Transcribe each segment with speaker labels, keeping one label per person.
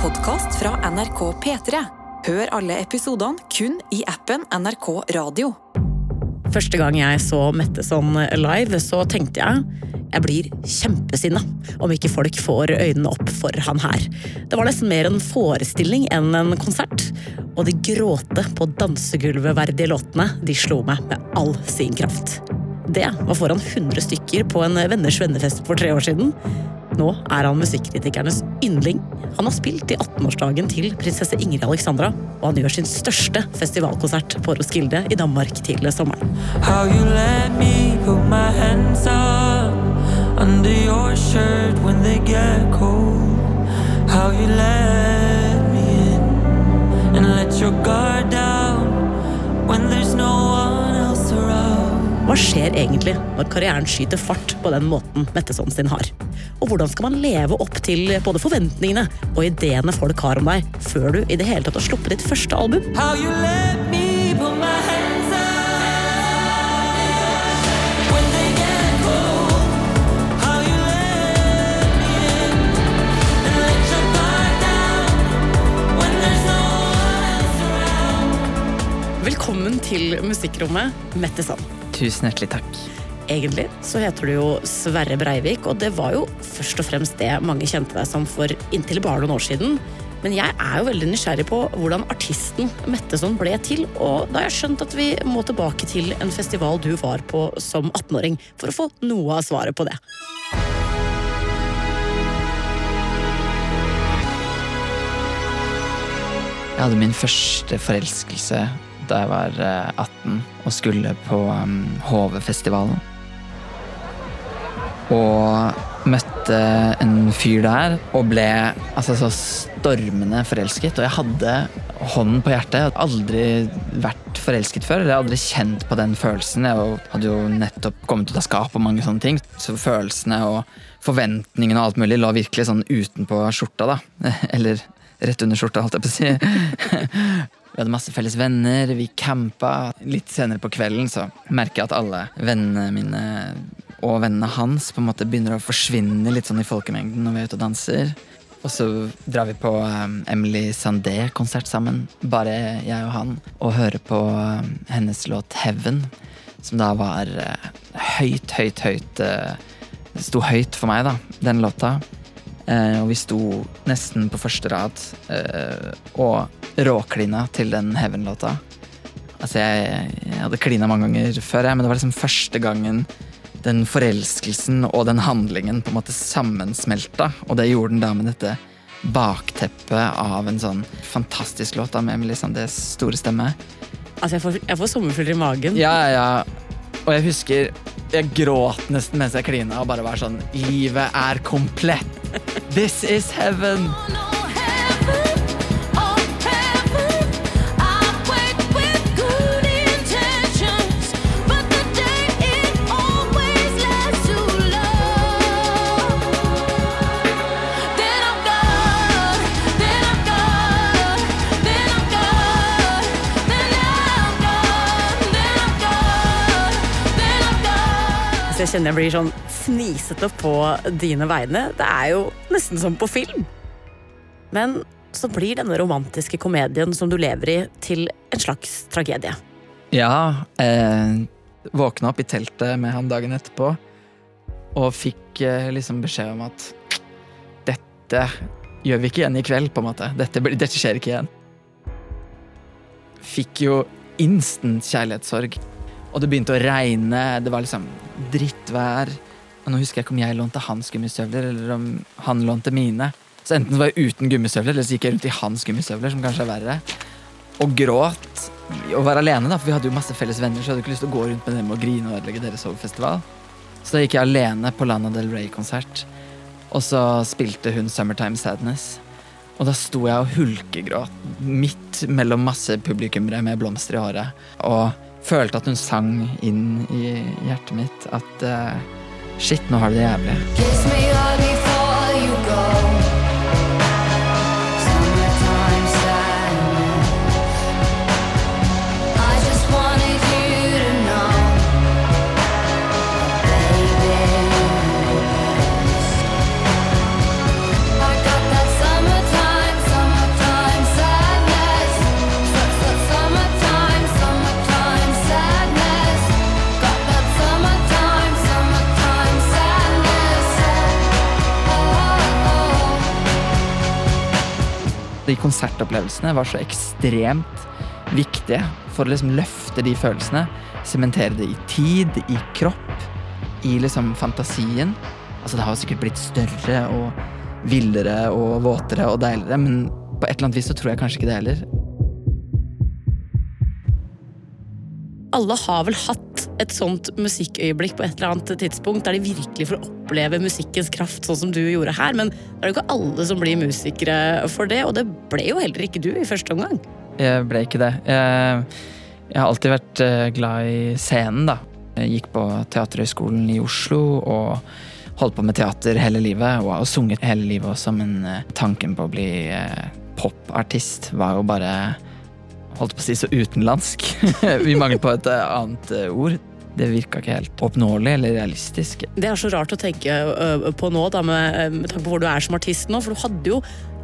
Speaker 1: podkast fra NRK P3. Hør alle episodene kun i appen NRK Radio.
Speaker 2: Første gang jeg så Mette sånn live, så tenkte jeg jeg blir kjempesinna om ikke folk får øynene opp for han her. Det var nesten mer en forestilling enn en konsert. Og de gråte på dansegulvet verdige låtene de slo meg med all sin kraft. Det var foran 100 stykker på en venners vennefest for tre år siden. Nå er han musikkritikernes yndling. Han har spilt i 18-årsdagen til prinsesse Ingrid Alexandra, og han gjør sin største festivalkonsert på Roskilde i Danmark tidligere sommeren.
Speaker 3: How you let me put my hands up under your shirt when they get cold. How you let me in and let your guard down when there's no one.
Speaker 2: Hva skjer egentlig når karrieren skyter fart på den måten Metteson sin har? Og hvordan skal man leve opp til både forventningene og ideene folk har om deg, før du i det hele tatt har sluppet ditt første album?
Speaker 3: How you let me put my hands up.
Speaker 2: Velkommen til Musikkrommet, Metteson.
Speaker 4: Tusen hjertelig takk.
Speaker 2: Egentlig så heter du jo Sverre Breivik, og det var jo først og fremst det mange kjente deg som for inntil bare noen år siden. Men jeg er jo veldig nysgjerrig på hvordan artisten Metteson ble til, og da har jeg skjønt at vi må tilbake til en festival du var på som 18-åring, for å få noe av svaret på det.
Speaker 4: Jeg hadde min første forelskelse da jeg var eh, 18 og skulle på um, HV-festivalen. Og møtte en fyr der og ble altså, så stormende forelsket. Og jeg hadde hånden på hjertet. Jeg hadde aldri vært forelsket før. Eller aldri kjent på den følelsen. Jeg hadde jo nettopp kommet ut av skap og mange sånne ting. Så følelsene og forventningene og alt mulig lå virkelig sånn utenpå skjorta, da. Eller rett under skjorta, holdt jeg på å si. Vi hadde masse felles venner, vi campa. Litt senere på kvelden så merker jeg at alle vennene mine og vennene hans på en måte begynner å forsvinne litt sånn i folkemengden når vi er ute og danser. Og så drar vi på um, Emily Sandé-konsert sammen, bare jeg og han, og hører på um, hennes låt 'Heaven', som da var uh, høyt, høyt, høyt uh, Det sto høyt for meg, da, den låta. Eh, og vi sto nesten på første rad eh, og råklina til den Heaven-låta. Altså, jeg, jeg hadde klina mange ganger før, jeg, men det var liksom første gangen den forelskelsen og den handlingen på en måte sammensmelta. Og det gjorde den da med dette bakteppet av en sånn fantastisk låt da, med Emily Sandés store stemme.
Speaker 2: Altså, jeg får, jeg får sommerfugler i magen.
Speaker 4: Ja, ja. Og jeg husker jeg gråt nesten mens jeg klina og bare var sånn Livet er komplett! This is heaven!
Speaker 2: Jeg kjenner jeg blir sånn fnisete på dine vegne. Det er jo nesten som på film. Men så blir denne romantiske komedien som du lever i, til en slags tragedie.
Speaker 4: Ja, eh, våkna opp i teltet med han dagen etterpå og fikk eh, liksom beskjed om at dette gjør vi ikke igjen i kveld, på en måte. Dette, dette skjer ikke igjen. Fikk jo instant kjærlighetssorg. Og det begynte å regne, det var liksom drittvær. Og nå husker jeg ikke om jeg lånte hans gummistøvler, eller om han lånte mine. Så enten var jeg uten gummistøvler, eller så gikk jeg rundt i hans gummistøvler, som kanskje er verre. Og gråt. Og var alene, da, for vi hadde jo masse felles venner, så jeg hadde ikke lyst til å gå rundt med dem og grine og ødelegge deres sovefestival. Så da gikk jeg alene på Lana Del Rey-konsert. Og så spilte hun Summertime Sadness. Og da sto jeg og hulkegråt midt mellom masse publikummere med blomster i håret. Og følte at hun sang inn i hjertet mitt at uh, shit, nå har du det jævlig.
Speaker 3: Kiss me hard
Speaker 4: De konsertopplevelsene var så ekstremt viktige for å liksom løfte de følelsene. Sementere det i tid, i kropp, i liksom fantasien. Altså Det har sikkert blitt større og villere og våtere og deiligere, men på et eller annet vis så tror jeg kanskje ikke det heller.
Speaker 2: Alle har vel hatt et sånt musikkøyeblikk på et eller annet tidspunkt der de virkelig får oppleve musikkens kraft, sånn som du gjorde her. Men det er jo ikke alle som blir musikere for det, og det ble jo heller ikke du i første omgang.
Speaker 4: Jeg ble ikke det. Jeg, jeg har alltid vært eh, glad i scenen, da. Jeg gikk på Teaterhøgskolen i Oslo og holdt på med teater hele livet. Og har sunget hele livet også, men eh, tanken på å bli eh, popartist var jo bare holdt på å si så utenlandsk. Vi mangler på et annet ord. Det virka ikke helt oppnåelig eller realistisk.
Speaker 2: Det er så rart å tenke på nå, da, med, med tanke på hvor du er som artist nå. For du hadde jo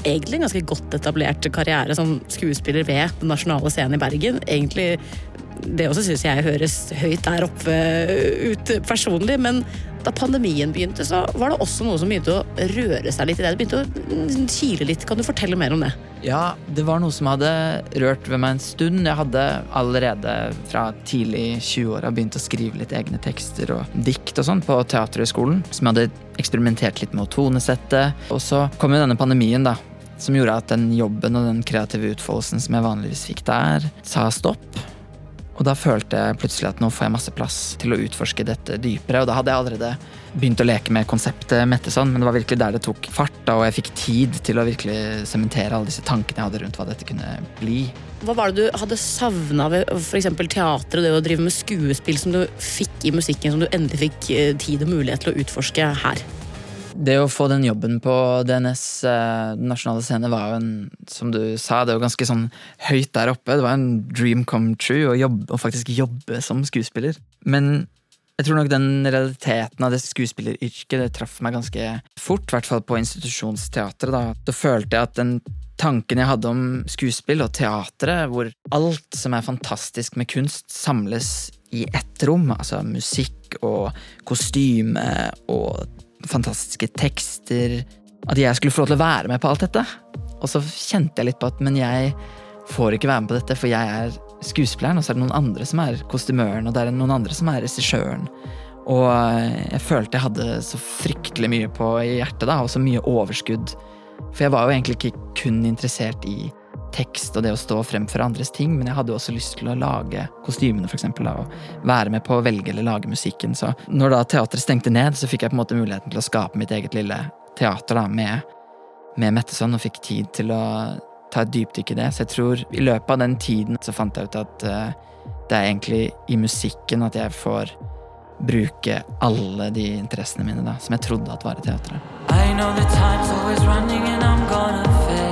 Speaker 2: egentlig en ganske godt etablert karriere som skuespiller ved Den nasjonale scenen i Bergen. Egentlig det også syns jeg høres høyt der oppe ut personlig, men da pandemien begynte, så var det også noe som begynte å røre seg litt i det. Det begynte å kile litt. Kan du fortelle mer om det?
Speaker 4: Ja, det var noe som hadde rørt ved meg en stund. Jeg hadde allerede fra tidlig 20-åra begynt å skrive litt egne tekster og dikt og sånn på Teaterhøgskolen, som jeg hadde eksperimentert litt med å tonesette. Og så kom jo denne pandemien, da. Som gjorde at den jobben og den kreative utfoldelsen som jeg vanligvis fikk der, sa stopp. Og da følte jeg plutselig at nå får jeg masse plass til å utforske dette dypere. Og da hadde jeg allerede begynt å leke med konseptet Metteson, men det var virkelig der det tok fart, da, og jeg fikk tid til å virkelig sementere alle disse tankene jeg hadde rundt hva dette kunne bli.
Speaker 2: Hva var det du hadde savna ved f.eks. teater og det å drive med skuespill som du fikk i musikken, som du endelig fikk eh, tid og mulighet til å utforske her?
Speaker 4: Det å få den jobben på DNS, eh, nasjonale scene, var jo en, som du sa, det var ganske sånn høyt der oppe. Det var en dream come true å, jobbe, å faktisk jobbe som skuespiller. Men jeg tror nok den realiteten av det skuespilleryrket det traff meg ganske fort. I hvert fall på institusjonsteatret. Da. da følte jeg at den tanken jeg hadde om skuespill og teatret, hvor alt som er fantastisk med kunst, samles i ett rom. Altså musikk og kostyme og fantastiske tekster. At jeg skulle få lov til å være med på alt dette. Og så kjente jeg litt på at men jeg får ikke være med på dette, for jeg er skuespilleren, og så er det noen andre som er kostymøren, og det er noen andre som er regissøren. Og jeg følte jeg hadde så fryktelig mye på hjertet, da, og så mye overskudd. For jeg var jo egentlig ikke kun interessert i tekst og det å stå frem for andres ting, men jeg hadde også lyst til å lage kostymene, eksempel, og være med på å velge eller lage musikken. Så når da teatret stengte ned, så fikk jeg på en måte muligheten til å skape mitt eget lille teater da, med, med Metteson, og fikk tid til å ta et dypdykk i det. Så jeg tror i løpet av den tiden så fant jeg ut at uh, det er egentlig i musikken at jeg får bruke alle de interessene mine da, som jeg trodde at var i teatret. I know the time's always running and I'm gonna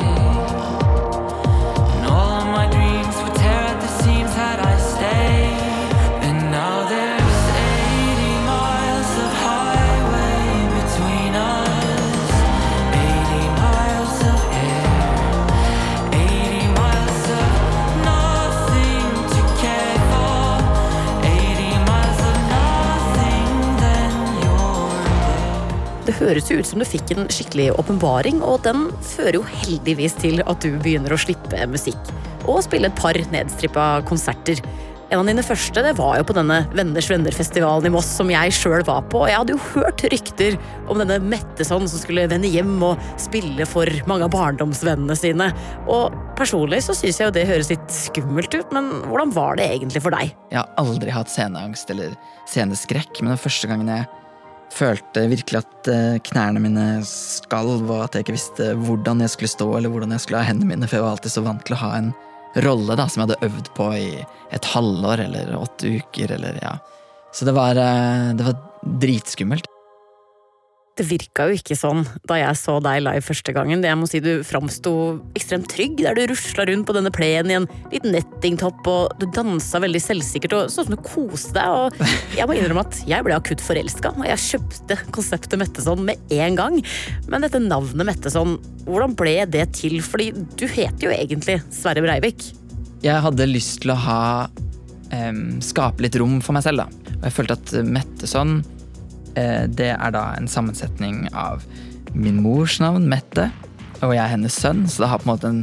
Speaker 2: høres jo ut som du fikk en skikkelig åpenbaring, og den fører jo heldigvis til at du begynner å slippe musikk. Og spille et par nedstrippa konserter. En av dine første det var jo på denne Venners venner-festivalen i Moss som jeg sjøl var på. Jeg hadde jo hørt rykter om denne Metteson som skulle vende hjem og spille for mange av barndomsvennene sine. Og personlig så syns jeg jo det høres litt skummelt ut, men hvordan var det egentlig for deg?
Speaker 4: Jeg har aldri hatt sceneangst eller sceneskrekk, men den første gangen jeg følte virkelig at eh, knærne mine skalv, og at jeg ikke visste hvordan jeg skulle stå eller hvordan jeg skulle ha hendene mine, for jeg var alltid så vant til å ha en rolle da, som jeg hadde øvd på i et halvår eller åtte uker. eller ja. Så det var, eh, det var dritskummelt.
Speaker 2: Det virka jo ikke sånn da jeg så deg live første gangen. Jeg må si Du framsto ekstremt trygg der du rusla rundt på denne plenen i en liten nettingtopp, og du dansa veldig selvsikkert og sånn som du koste deg. Og jeg må innrømme at jeg ble akutt forelska, og jeg kjøpte konseptet Metteson med en gang. Men dette navnet Metteson, hvordan ble det til? Fordi du heter jo egentlig Sverre Breivik.
Speaker 4: Jeg hadde lyst til å ha um, skape litt rom for meg selv, da. Og jeg følte at Metteson det er da en sammensetning av min mors navn, Mette, og jeg er hennes sønn, så det har på en måte en,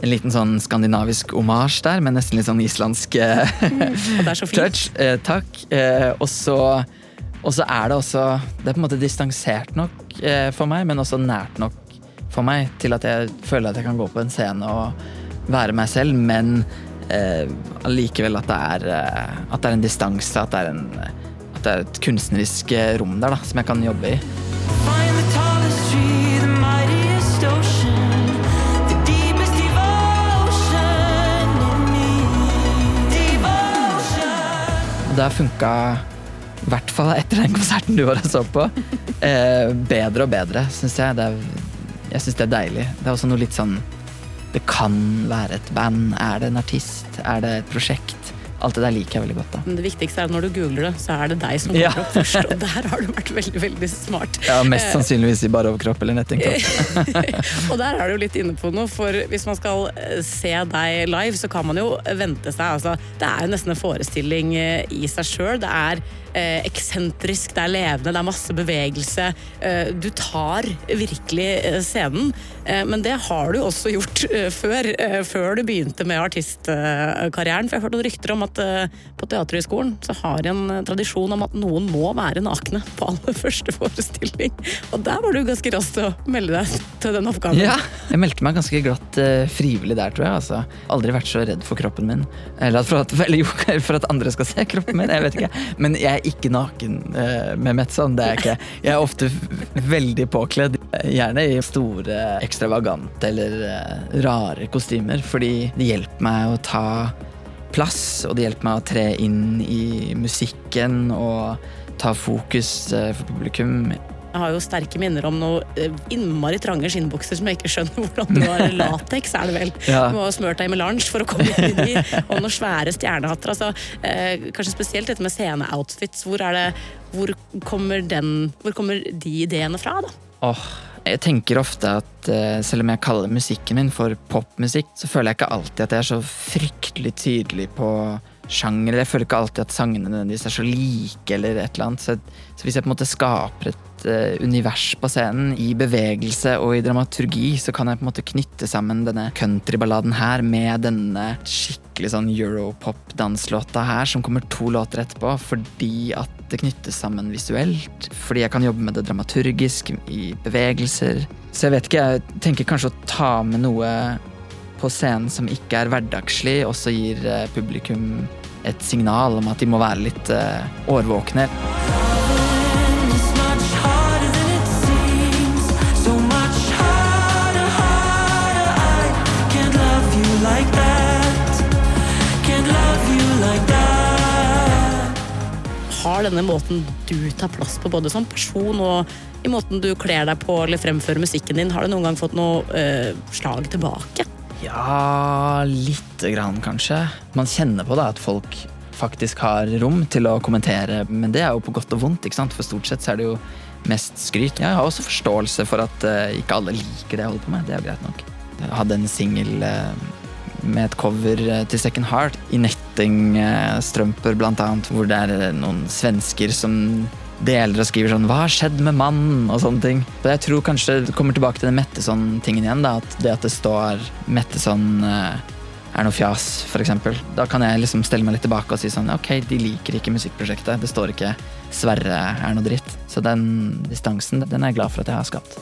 Speaker 4: en liten sånn skandinavisk omasj der, med nesten litt sånn islandsk eh,
Speaker 2: er så
Speaker 4: touch. Eh, takk. Eh, og så og så er det også Det er på en måte distansert nok eh, for meg, men også nært nok for meg til at jeg føler at jeg kan gå på en scene og være meg selv, men eh, allikevel at det er eh, At det er en distanse, at det er, en, det er et kunstnerisk eh, rom der da, som jeg kan jobbe i. Det har funka, i hvert fall etter den konserten du var og så på, eh, bedre og bedre, syns jeg. Det er, jeg syns det er deilig. Det er også noe litt sånn Det kan være et band. Er det en artist? Er det et prosjekt? Alt det der liker jeg veldig godt. da.
Speaker 2: Men det viktigste er at når du googler det, så er det deg som kommer
Speaker 4: Ja.
Speaker 2: opp først. Og der har du vært veldig, veldig smart.
Speaker 4: Ja, Mest sannsynligvis i bare overkropp eller nettingkropp.
Speaker 2: Og der er du jo litt inne på noe, for hvis man skal eh, se deg live, så kan man jo vente seg. Altså, det er jo nesten en forestilling eh, i seg sjøl. Det er eh, eksentrisk, det er levende, det er masse bevegelse. Eh, du tar virkelig eh, scenen. Eh, men det har du også gjort eh, før, eh, før du begynte med artistkarrieren. For jeg har hørt noen rykter om at på Teaterhøgskolen så har en tradisjon om at noen må være nakne på aller første forestilling. Og der var du ganske rask til å melde deg til den oppgaven.
Speaker 4: Ja, jeg meldte meg ganske glatt frivillig der, tror jeg. Altså. Aldri vært så redd for kroppen min. Eller for at, eller for at andre skal se kroppen min. Jeg vet ikke. Men jeg er ikke naken eh, med Metson. Det er jeg ikke. Jeg er ofte veldig påkledd. Gjerne i store, ekstravagante eller eh, rare kostymer. Fordi det hjelper meg å ta plass, og det hjelper meg å tre inn i musikken og ta fokus eh, for publikum.
Speaker 2: Jeg har jo sterke minner om noe eh, innmari trange skinnbukser som jeg ikke skjønner hvordan du har lateks, er det vel.
Speaker 4: Ja.
Speaker 2: Du må ha smurt deg i melange for å komme inn i de, og noen svære stjernehatter. Altså, eh, kanskje spesielt dette med sceneoutfits. Hvor, er det, hvor, kommer den, hvor kommer de ideene fra, da?
Speaker 4: Åh, jeg tenker ofte at eh, selv om jeg kaller musikken min for popmusikk, så føler jeg ikke alltid at jeg er så fryktelig tydelig på sjanger. Jeg føler ikke alltid at sangene nødvendigvis er så like, eller et eller annet. Så, så hvis jeg på en måte skaper et uh, univers på scenen, i bevegelse og i dramaturgi, så kan jeg på en måte knytte sammen denne countryballaden her med denne skikkelig sånn europop-danslåta her, som kommer to låter etterpå, fordi at det knyttes sammen visuelt. Fordi jeg kan jobbe med det dramaturgisk, i bevegelser. Så jeg vet ikke, jeg tenker kanskje å ta med noe på scenen som ikke er hverdagslig, også gir eh, publikum et signal om at de må være litt eh, årvåkne.
Speaker 2: Har denne måten du tar plass på, både som person og i måten du kler deg på eller fremfører musikken din, har du noen gang fått noe eh, slag tilbake?
Speaker 4: Ja, lite grann kanskje. Man kjenner på da at folk faktisk har rom til å kommentere, men det er jo på godt og vondt? For stort sett så er det jo mest skryt. Jeg har også forståelse for at uh, ikke alle liker det jeg holder på med. Det er greit nok. Jeg hadde en singel uh, med et cover uh, til Second Heart i nettingstrømper, blant annet, hvor det er noen svensker som deler og skriver sånn 'Hva har skjedd med mannen?' og sånne ting. Så jeg tror kanskje det kommer tilbake til den Metteson-tingen igjen. da, At det at det står Metteson eh, er noe fjas, f.eks. Da kan jeg liksom stelle meg litt tilbake og si sånn Ok, de liker ikke musikkprosjektet. Det står ikke 'Sverre er noe dritt'. Så den distansen den er jeg glad for at jeg har skapt.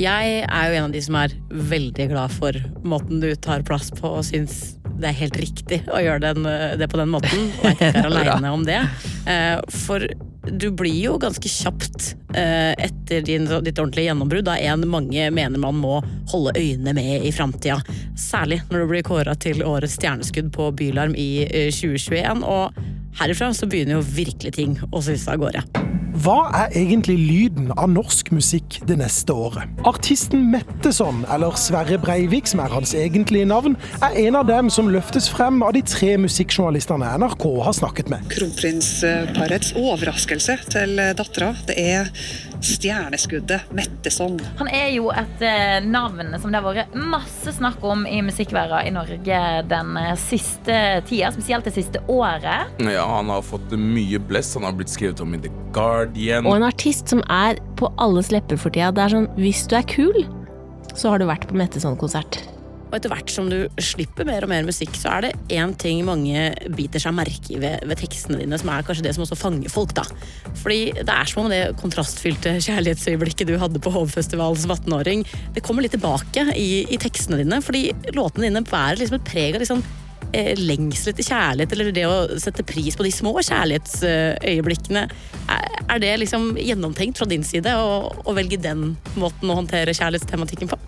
Speaker 2: Jeg er jo en av de som er veldig glad for måten du tar plass på, og syns det er helt riktig å gjøre den, det på den måten, og jeg ikke er aleine om det. Eh, For du blir jo ganske kjapt eh, etter din, ditt ordentlige gjennombrudd da en mange mener man må holde øynene med i framtida. Særlig når du blir kåra til årets stjerneskudd på Bylarm i eh, 2021. Og herifra så begynner jo virkelig ting å suse av gårde.
Speaker 5: Hva er egentlig lyden av norsk musikk det neste året? Artisten Metteson, eller Sverre Breivik som er hans egentlige navn, er en av dem som løftes frem av de tre musikkjournalistene NRK har snakket med.
Speaker 6: kronprinsparets overraskelse til dattera. Det er stjerneskuddet Metteson.
Speaker 7: Han er jo et eh, navn som det har vært masse snakk om i musikkverden i Norge den siste tida, spesielt det siste året.
Speaker 8: Ja, han har fått mye blest. Han har blitt skrevet om i The Guardian,
Speaker 9: Og en artist som er på alles lepper for tida. Det er sånn, Hvis du er kul, så har du vært på Metteson-konsert.
Speaker 2: Og etter hvert som du slipper mer og mer musikk, så er det én ting mange biter seg merke i ved, ved, tekstene dine, som er kanskje det som også fanger folk. da. Fordi det er som om det kontrastfylte kjærlighetsøyeblikket du hadde på Hovefestivalen som 18-åring, det kommer litt tilbake i, i, tekstene dine. Fordi låtene dine bærer liksom et preg av liksom lengsel etter kjærlighet, eller det å sette pris på de små kjærlighetsøyeblikkene. Er det liksom gjennomtenkt fra din side å, å velge den måten å håndtere kjærlighetstematikken på?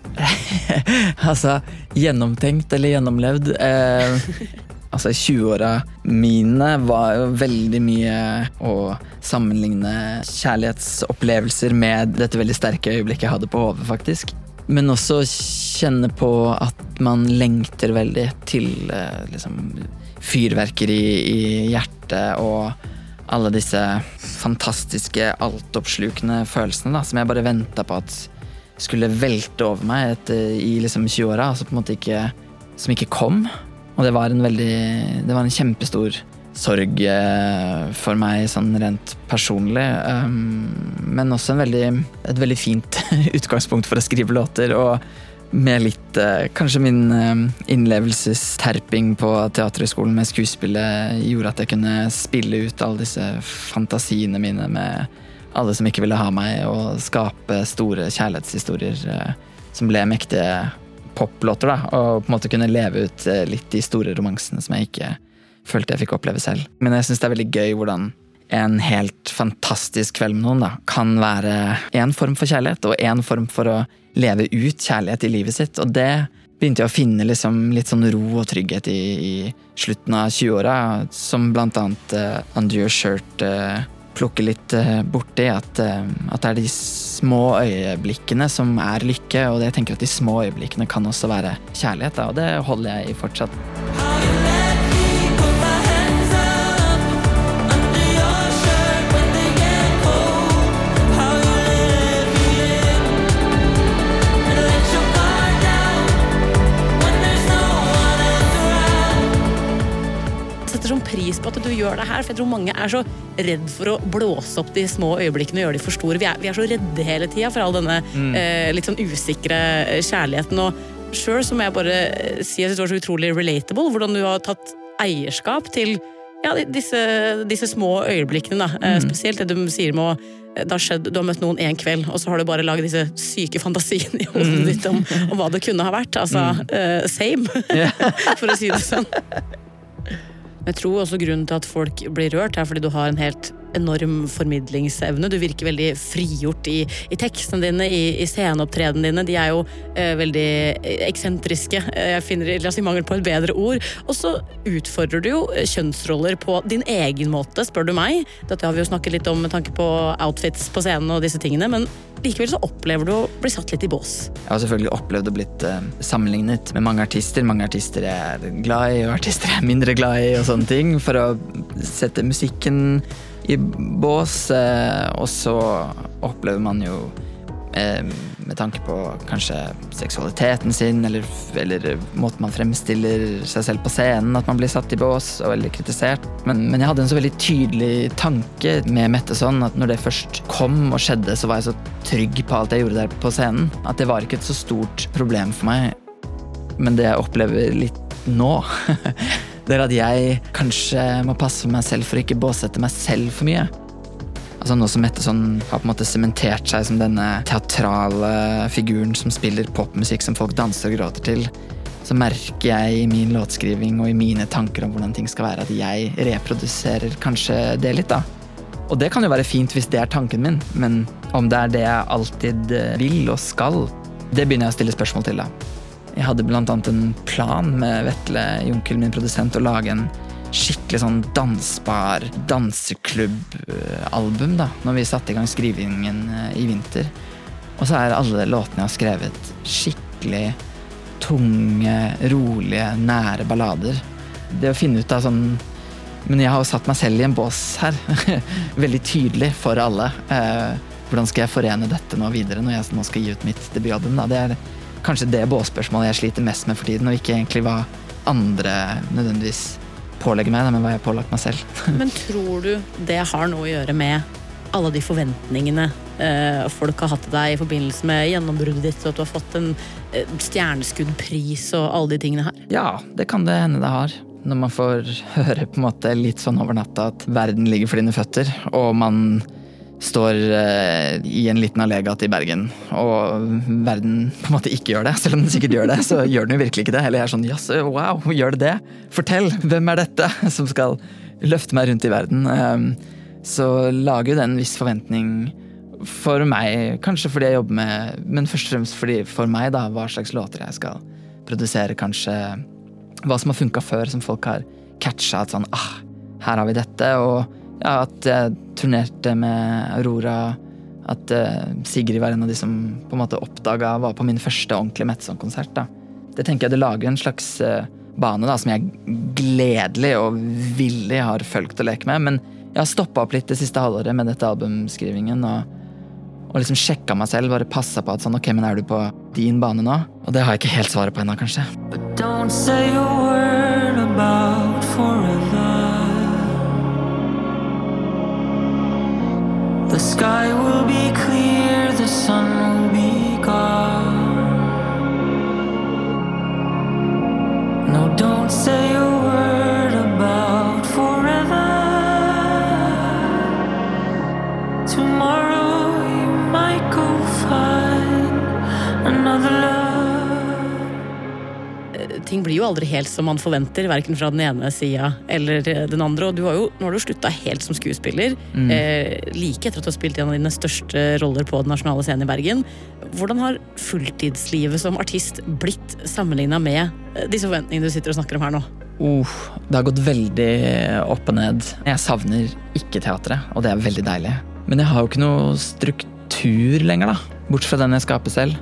Speaker 4: altså, gjennomtenkt eller gjennomlevd eh, Altså, 20-åra mine var jo veldig mye å sammenligne kjærlighetsopplevelser med dette veldig sterke øyeblikket jeg hadde på hodet, faktisk. Men også kjenne på at man lengter veldig til eh, liksom, fyrverkeri i hjertet og alle disse fantastiske, altoppslukende følelsene da, som jeg bare venta på at skulle velte over meg etter, i liksom 20-åra, altså som ikke kom. Og det var en veldig Det var en kjempestor sorg eh, for meg sånn rent personlig. Um, men også veldig, et veldig fint utgangspunkt for å skrive låter. Og med litt eh, Kanskje min eh, innlevelsesterping på Teaterhøgskolen med skuespillet gjorde at jeg kunne spille ut alle disse fantasiene mine med alle som ikke ville ha meg, og skape store kjærlighetshistorier som ble mektige poplåter. da, Og på en måte kunne leve ut litt de store romansene som jeg ikke følte jeg fikk oppleve selv. Men jeg syns det er veldig gøy hvordan en helt fantastisk kveld med noen da, kan være én form for kjærlighet, og én form for å leve ut kjærlighet i livet sitt. Og det begynte jeg å finne liksom litt sånn ro og trygghet i, i slutten av 20-åra, som blant annet uh, Undure Your Shirt uh, plukker litt uh, borti. At, uh, at det er de små øyeblikkene som er lykke, og jeg tenker at de små øyeblikkene kan også være kjærlighet. Da, og det holder jeg i fortsatt.
Speaker 2: Gjør det her. For jeg tror mange er så redd for å blåse opp de små øyeblikkene og gjøre de for store. Vi er, vi er så redde hele tida for all denne mm. eh, litt sånn usikre eh, kjærligheten. Og sjøl må jeg bare eh, si at det var så utrolig relatable hvordan du har tatt eierskap til ja, disse, disse små øyeblikkene. Da. Eh, mm. Spesielt det du sier med å det har skjedd, Du har møtt noen én kveld, og så har du bare laget disse syke fantasiene i hodet mm. ditt om, om, hva det kunne ha vært. Altså, mm. uh, same, for å si det sånn. Jeg tror også grunnen til at folk blir rørt, er fordi du har en helt enorm formidlingsevne. Du virker veldig frigjort i, i tekstene dine, i, i sceneopptredenene dine. De er jo eh, veldig eksentriske. Jeg finner la oss si mangel på et bedre ord. Og så utfordrer du jo kjønnsroller på din egen måte, spør du meg. Dette har vi jo snakket litt om med tanke på outfits på scenen og disse tingene. men Likevel så opplever du å bli satt litt i bås.
Speaker 4: Jeg har selvfølgelig opplevd å blitt uh, sammenlignet med mange artister. Mange artister jeg er glad i, og artister jeg er mindre glad i, og sånne ting. For å sette musikken i bås. Uh, og så opplever man jo uh, med tanke på kanskje seksualiteten sin, eller, eller, måten man fremstiller seg selv på scenen, at man blir satt i bås og veldig kritisert. Men, men jeg hadde en så veldig tydelig tanke med Metteson at når det først kom og skjedde, så var jeg så trygg på alt jeg gjorde der på scenen, at det var ikke et så stort problem for meg. Men det jeg opplever litt nå det er at jeg kanskje må passe meg selv for å ikke båsette meg selv for mye. Altså Nå som Metteson har på en måte sementert seg som denne teatrale figuren som spiller popmusikk som folk danser og gråter til, så merker jeg i min låtskriving og i mine tanker om hvordan ting skal være, at jeg reproduserer kanskje det litt, da. Og det kan jo være fint hvis det er tanken min, men om det er det jeg alltid vil og skal, det begynner jeg å stille spørsmål til, da. Jeg hadde annet en plan med Vetle Junkel, min produsent, å lage en skikkelig sånn dansbar danseklubbalbum da, når vi satte i gang skrivingen eh, i vinter. Og så er alle låtene jeg har skrevet, skikkelig tunge, rolige, nære ballader. Det å finne ut av sånn Men jeg har jo satt meg selv i en bås her. Veldig tydelig for alle. Eh, hvordan skal jeg forene dette nå videre når jeg nå skal gi ut mitt debutalbum? Det er kanskje det båsspørsmålet jeg sliter mest med for tiden, og ikke egentlig hva andre nødvendigvis pålegger meg, men hva jeg har pålagt meg selv.
Speaker 2: men tror du det har noe å gjøre med alle de forventningene eh, folk har hatt til deg i forbindelse med gjennombruddet ditt, og at du har fått en eh, stjerneskuddpris og alle de tingene her?
Speaker 4: Ja, det kan det hende det har. Når man får høre på en måte litt sånn over natta at verden ligger for dine føtter, og man står eh, i en liten allégate i Bergen, og verden på en måte ikke gjør det. Selv om den sikkert gjør det, så gjør den jo virkelig ikke det. Eller jeg er sånn jaså, wow, gjør det det? Fortell, hvem er dette som skal løfte meg rundt i verden? Um, så lager jo det en viss forventning for meg, kanskje fordi jeg jobber med Men først og fremst fordi for meg, da, hva slags låter jeg skal produsere, kanskje hva som har funka før, som folk har catcha. At sånn ah, her har vi dette. Og ja, at jeg turnerte med Aurora. At uh, Sigrid var en av de som på en måte oppdaga var på min første ordentlige Metson-konsert. Det tenker jeg det lager en slags uh, bane da, som jeg gledelig og villig har fulgt og lekt med. Men jeg har stoppa opp litt det siste halvåret med dette albumskrivingen. og og liksom sjekka meg selv, bare passa på at sånn, ok, men er du på din bane nå? Og det har jeg ikke helt svaret på ennå, kanskje.
Speaker 3: But don't say a word about forever. The sky will be clear, the sun will be gone.
Speaker 2: Ting blir jo aldri helt som man forventer, verken fra den ene sida eller den andre. Og du har jo, nå har du slutta helt som skuespiller, eh, like etter at du har spilt en av dine største roller på den nasjonale scenen i Bergen. Hvordan har fulltidslivet som artist blitt sammenligna med eh, disse forventningene du sitter og snakker om her nå?
Speaker 4: Uh, det har gått veldig opp og ned. Jeg savner ikke teatret, og det er veldig deilig. Men jeg har jo ikke noe struktur lenger, da. Bortsett fra den jeg skaper selv.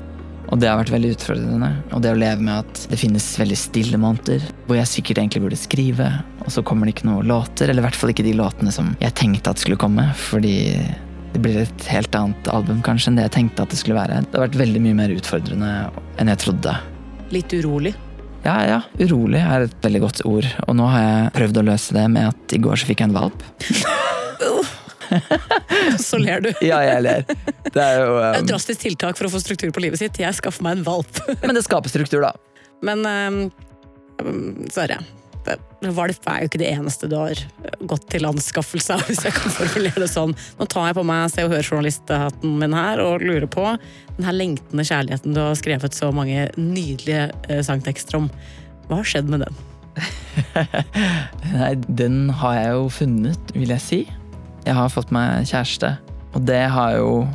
Speaker 4: Og det har vært veldig utfordrende. Og det å leve med at det finnes veldig stille måneder, hvor jeg sikkert egentlig burde skrive, og så kommer det ikke noen låter. Eller i hvert fall ikke de låtene som jeg tenkte at skulle komme. Fordi det blir et helt annet album kanskje enn det jeg tenkte at det skulle være. Det har vært veldig mye mer utfordrende enn jeg trodde.
Speaker 2: Litt urolig.
Speaker 4: Ja, ja, urolig er et veldig godt ord. Og nå har jeg prøvd å løse det med at i går så fikk jeg en valp.
Speaker 2: Så ler du.
Speaker 4: Ja, jeg ler. Det er jo
Speaker 2: er et
Speaker 4: um,
Speaker 2: drastisk tiltak for å få struktur på livet sitt. Jeg skaffer meg en valp.
Speaker 4: Men det skaper struktur, da.
Speaker 2: Men um, Sverre, det- valp er jo ikke det eneste du har gått til anskaffelse av, hvis jeg kan formulere det sånn. Nå tar jeg på meg Se og Hør-journalisthatten min her og lurer på den her lengtende kjærligheten du har skrevet så mange nydelige eh, sangtekster om. Hva har skjedd med den?
Speaker 4: Nei, den har jeg jo funnet, vil jeg si. Jeg har fått meg kjæreste, og det har jo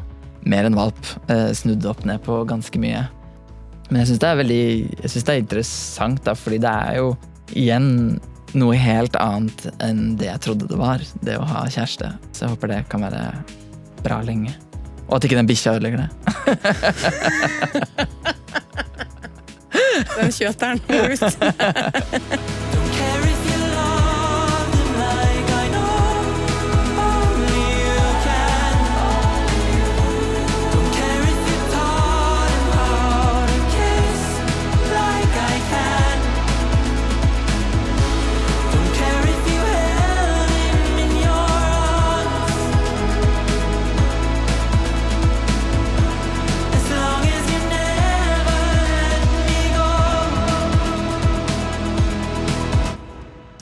Speaker 4: mer enn valp eh, snudd opp ned på ganske mye. Men jeg syns det er veldig jeg synes det er interessant, da, fordi det er jo igjen noe helt annet enn det jeg trodde det var, det å ha kjæreste. Så jeg håper det kan være bra lenge. Og at ikke den bikkja ødelegger det.
Speaker 2: Den kjøteren må ut.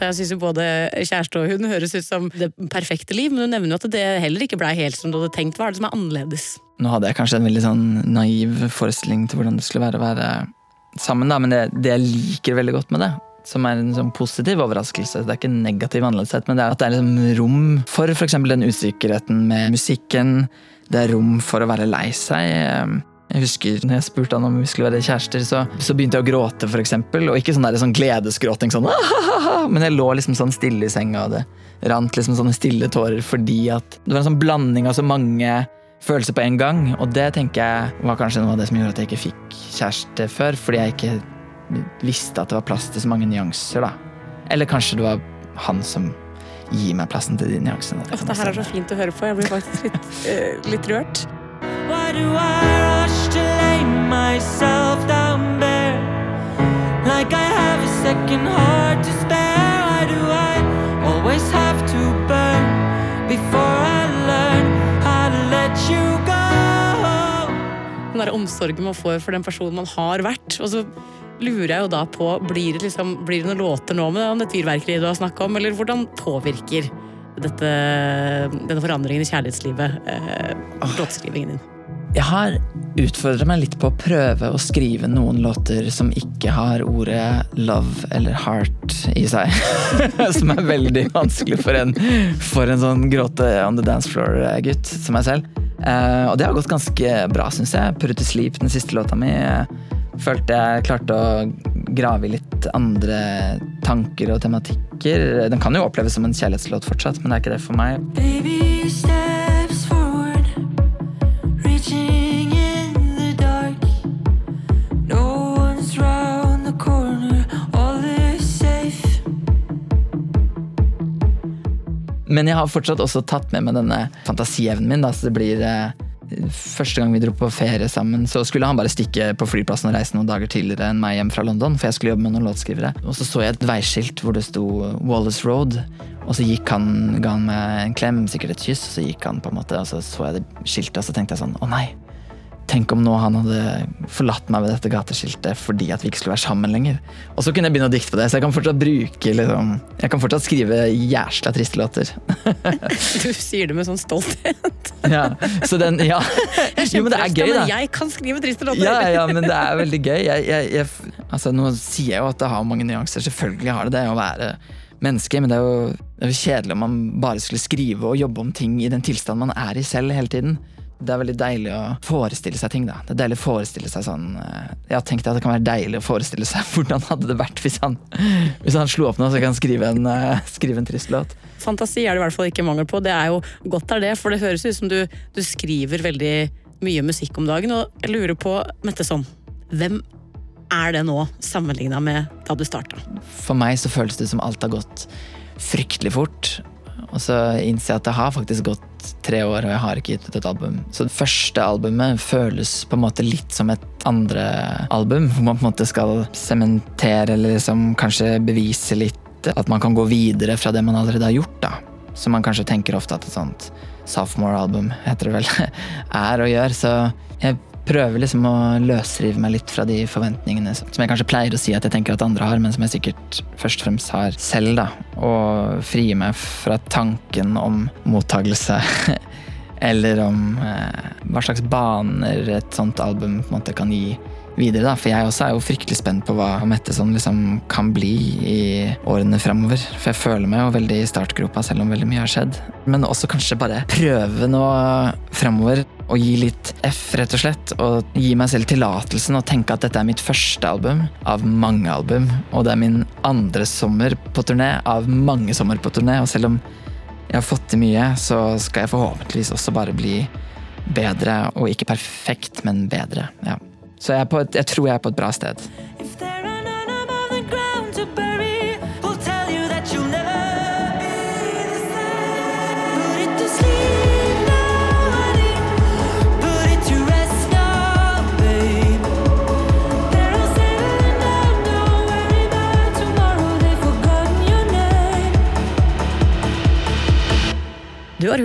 Speaker 2: Jeg syns både kjæreste og hun høres ut som det perfekte liv, men du nevner jo at det heller ikke blei helt som du hadde tenkt. Hva er det som er annerledes?
Speaker 4: Nå hadde jeg kanskje en veldig sånn naiv forestilling til hvordan det skulle være å være sammen, da, men det, det jeg liker veldig godt med det, som er en sånn positiv overraskelse, det er ikke negativ annerledeshet, men det er at det er liksom rom for f.eks. den usikkerheten med musikken. Det er rom for å være lei seg. Jeg husker når jeg spurte han om vi skulle være kjærester, så, så begynte jeg å gråte, for eksempel, og ikke sånn, der, sånn gledesgråting sånn Men jeg lå liksom sånn stille i senga, og det rant liksom sånne stille tårer fordi at det var en sånn blanding av så mange følelser på en gang. Og det tenker jeg var kanskje noe av det som gjorde at jeg ikke fikk kjæreste før. Fordi jeg ikke visste at det var plass til så mange nyanser, da. Eller kanskje det var han som gir meg plassen til de nyansene.
Speaker 2: Åh, det her er så fint å høre på. Jeg blir faktisk litt, eh, litt rørt.
Speaker 3: Why do I myself down bare. Like I have a second heart to spare. Why do I always have to burn before I learn how
Speaker 2: to let you go? Den der omsorgen man får for den personen man har vært. og så lurer jeg jo da på, Blir det, liksom, blir det noen låter nå med om dette fyrverkeriet du har snakka om, eller hvordan påvirker dette, denne forandringen i kjærlighetslivet eh, ah. låtskrivingen din?
Speaker 4: Jeg har utfordra meg litt på å prøve å skrive noen låter som ikke har ordet love eller heart i seg. som er veldig vanskelig for en, for en sånn gråte on the dance floor-gutt som meg selv. Uh, og det har gått ganske bra, syns jeg. Put to sleep, den siste låta mi, følte jeg klarte å grave i litt andre tanker og tematikker. Den kan jo oppleves som en kjærlighetslåt fortsatt, men det er ikke det for meg.
Speaker 3: Baby steps
Speaker 4: Men jeg har fortsatt også tatt med meg denne fantasievnen min. Da, så det blir eh, Første gang vi dro på ferie sammen, så skulle han bare stikke på flyplassen og reise noen dager tidligere enn meg hjem fra London, for jeg skulle jobbe med noen låtskrivere. Og så så jeg et veiskilt hvor det sto Wallace Road, og så gikk han, ga han meg en klem, sikkert et kyss, og så gikk han på en måte, og så så jeg det skiltet, og så tenkte jeg sånn, å nei. Tenk om nå han hadde forlatt meg ved dette gateskiltet fordi at vi ikke skulle være sammen lenger. Og så kunne jeg begynne å dikte på det, så jeg kan fortsatt bruke liksom, Jeg kan fortsatt skrive jæsla triste låter.
Speaker 2: Du sier det med sånn stolthet.
Speaker 4: ja, så den, ja. Jo, men det er gøy, da.
Speaker 2: Jeg kan skrive triste låter.
Speaker 4: Ja, ja, men det er veldig gøy. Jeg, jeg, jeg, altså, nå sier jeg jo at det har mange nyanser. Selvfølgelig har det det å være menneske, men det er, jo, det er jo kjedelig om man bare skulle skrive og jobbe om ting i den tilstanden man er i selv hele tiden. Det er veldig deilig å forestille seg ting. da. Det er deilig å forestille seg sånn eh, Jeg har tenkt at det kan være deilig å forestille seg hvordan hadde det vært hvis han, hvis han slo opp nå så kan han skrive en, eh, skrive en trist låt.
Speaker 2: Fantasi er det i hvert fall ikke mangel på. Det er jo godt er det, for det høres ut som du, du skriver veldig mye musikk om dagen. Og jeg lurer på, Mette Sonn, hvem er det nå sammenligna med da du starta?
Speaker 4: For meg så føles det som alt har gått fryktelig fort. Og så innser jeg at det har faktisk gått tre år, og jeg har ikke gitt ut et album. Så det første albumet føles på en måte litt som et andre album, hvor man på en måte skal sementere eller liksom kanskje bevise litt at man kan gå videre fra det man allerede har gjort. da. Så man kanskje tenker ofte at et sånt sophomore-album, heter det vel, er å gjøre. Så jeg prøver liksom å løsrive meg litt fra de forventningene som jeg kanskje pleier å si at jeg tenker at andre har, men som jeg sikkert først og fremst har selv. da. Og frie meg fra tanken om mottagelse. Eller om eh, hva slags baner et sånt album på en måte kan gi videre. da, For jeg også er jo fryktelig spent på hva Metteson liksom kan bli i årene framover. For jeg føler meg jo veldig i startgropa, selv om veldig mye har skjedd. Men også kanskje bare prøve nå framover og gi litt F, rett og slett. Og gi meg selv tillatelsen og tenke at dette er mitt første album av mange album. Og det er min andre sommer på turné av mange sommer på turné. Og selv om jeg har fått til mye, så skal jeg forhåpentligvis også bare bli bedre. Og ikke perfekt, men bedre. ja. Så jeg, et, jeg tror jeg er på et bra sted.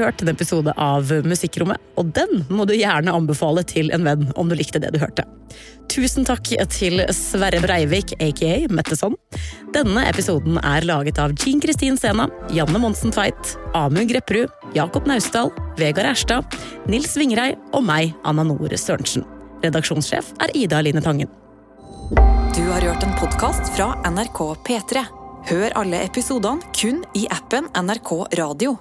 Speaker 2: Hørt en episode av Musikkrommet, og den må du gjerne anbefale til en venn om du likte det du hørte. Tusen takk til Sverre Breivik, aka Metteson. Denne episoden er laget av Jean Kristin Sena, Janne Monsen Tveit, Amund Grepperud, Jakob Naustdal, Vegard Erstad, Nils Vingrei og meg, Anna Nore Sørensen. Redaksjonssjef er Ida Line Tangen.
Speaker 1: Du har hørt en podkast fra NRK P3. Hør alle episodene kun i appen NRK Radio.